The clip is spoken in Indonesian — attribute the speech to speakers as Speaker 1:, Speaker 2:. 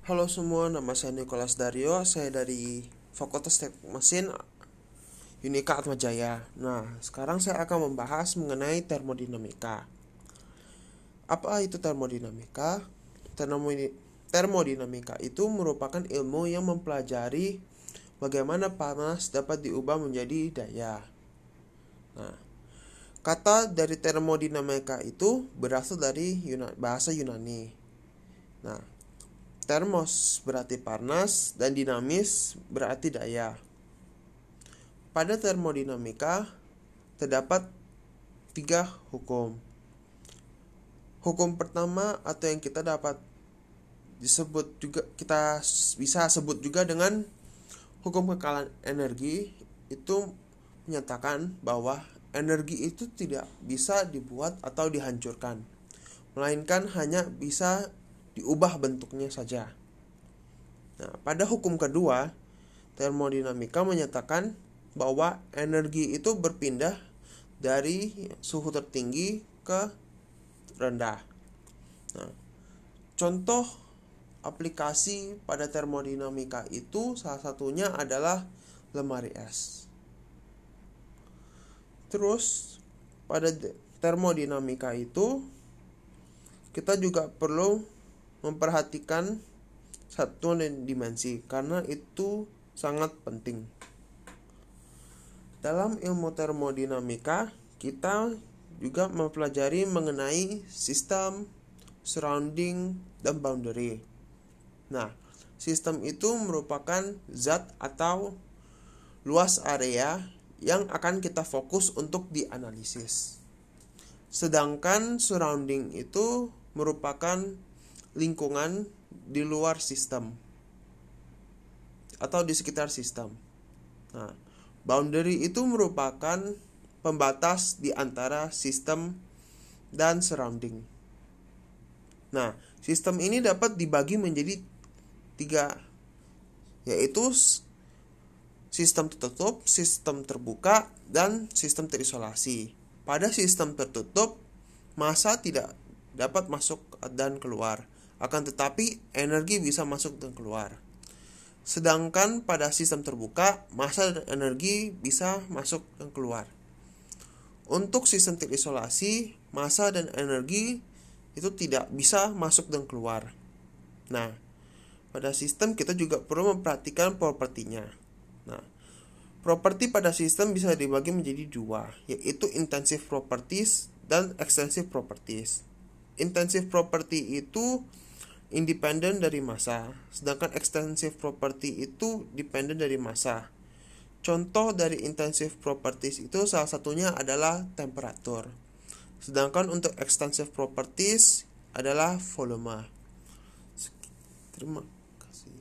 Speaker 1: Halo semua, nama saya Nicholas Dario. Saya dari Fakultas Teknik Mesin Unika Atmajaya. Nah, sekarang saya akan membahas mengenai termodinamika. Apa itu termodinamika? Termodinamika itu merupakan ilmu yang mempelajari bagaimana panas dapat diubah menjadi daya. Nah, kata dari termodinamika itu berasal dari bahasa Yunani. Nah, termos berarti panas dan dinamis berarti daya. Pada termodinamika terdapat tiga hukum. Hukum pertama atau yang kita dapat disebut juga kita bisa sebut juga dengan hukum kekalan energi itu menyatakan bahwa energi itu tidak bisa dibuat atau dihancurkan, melainkan hanya bisa diubah bentuknya saja. Nah, pada hukum kedua, termodinamika menyatakan bahwa energi itu berpindah dari suhu tertinggi ke rendah. Nah, contoh aplikasi pada termodinamika itu salah satunya adalah lemari es. Terus pada termodinamika itu kita juga perlu memperhatikan satuan dan dimensi karena itu sangat penting. Dalam ilmu termodinamika, kita juga mempelajari mengenai sistem, surrounding, dan boundary. Nah, sistem itu merupakan zat atau luas area yang akan kita fokus untuk dianalisis. Sedangkan surrounding itu merupakan lingkungan di luar sistem atau di sekitar sistem. Nah, Boundary itu merupakan pembatas di antara sistem dan surrounding. Nah, sistem ini dapat dibagi menjadi tiga, yaitu sistem tertutup, sistem terbuka, dan sistem terisolasi. Pada sistem tertutup, massa tidak dapat masuk dan keluar, akan tetapi energi bisa masuk dan keluar. Sedangkan pada sistem terbuka, massa dan energi bisa masuk dan keluar. Untuk sistem terisolasi, massa dan energi itu tidak bisa masuk dan keluar. Nah, pada sistem kita juga perlu memperhatikan propertinya. Nah, properti pada sistem bisa dibagi menjadi dua, yaitu intensive properties dan extensive properties. Intensive property itu independen dari massa, sedangkan extensive property itu dependen dari massa. Contoh dari intensive properties itu salah satunya adalah temperatur. Sedangkan untuk extensive properties adalah volume. Terima